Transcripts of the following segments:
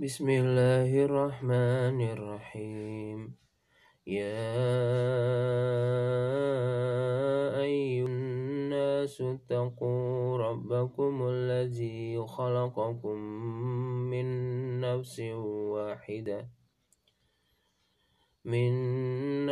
بسم الله الرحمن الرحيم يا أيها الناس اتقوا ربكم الذي خلقكم من نفس واحدة من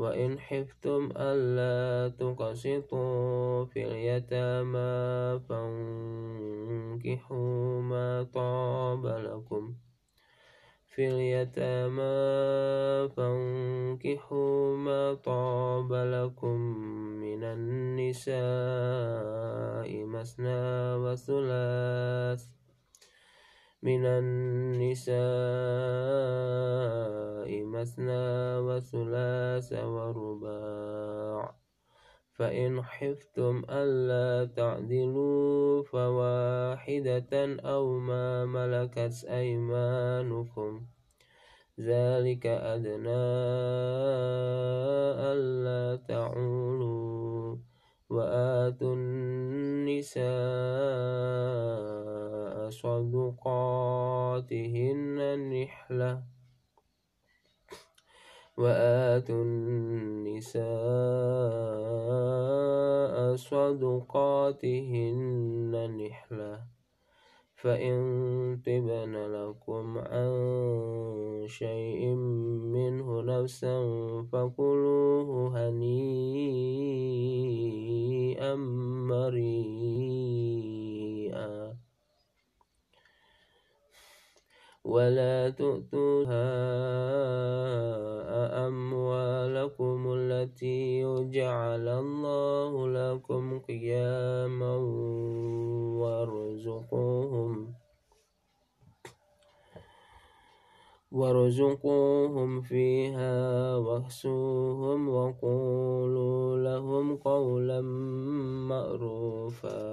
وإن حفتم ألا تقسطوا في اليتامى فانكحوا ما طاب لكم. في اليتامى فانكحوا ما طاب لكم من النساء مثنى وثلاث من النساء مثنى وثلاث ورباع فإن خفتم ألا تعدلوا فواحدة أو ما ملكت أيمانكم ذلك أدنى ألا تعولوا وآتوا النساء صدقاتهن نحلة وآتوا النساء صدقاتهن نحلة. فإن طبن لكم عن شيء منه نفسا فكلوه هنيئا مريئا. ولا تؤتوها أموالكم التي جعل الله لكم قياما وارزقوهم وارزقوهم فيها واكسوهم وقولوا لهم قولا معروفا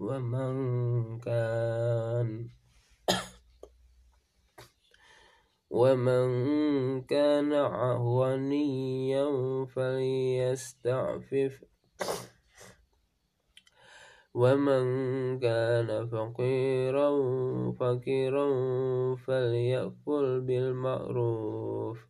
ومن كان ومن كان غنيا فليستعفف. ومن كان فقيرا فقيرا فليأكل بالمعروف.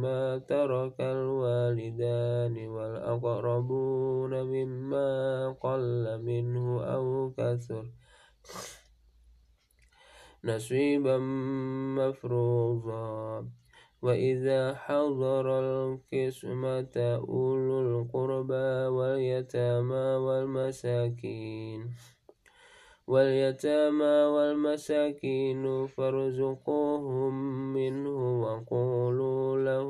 مما ترك الوالدان والأقربون مما قل منه أو كثر. نصيبا مفروضا. وإذا حضر القسمة أولو القربى واليتامى والمساكين. واليتامى والمساكين فارزقوهم منه وقولوا لهم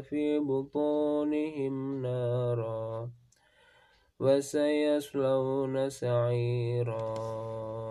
في بطونهم نارا وسيصلون سعيرا.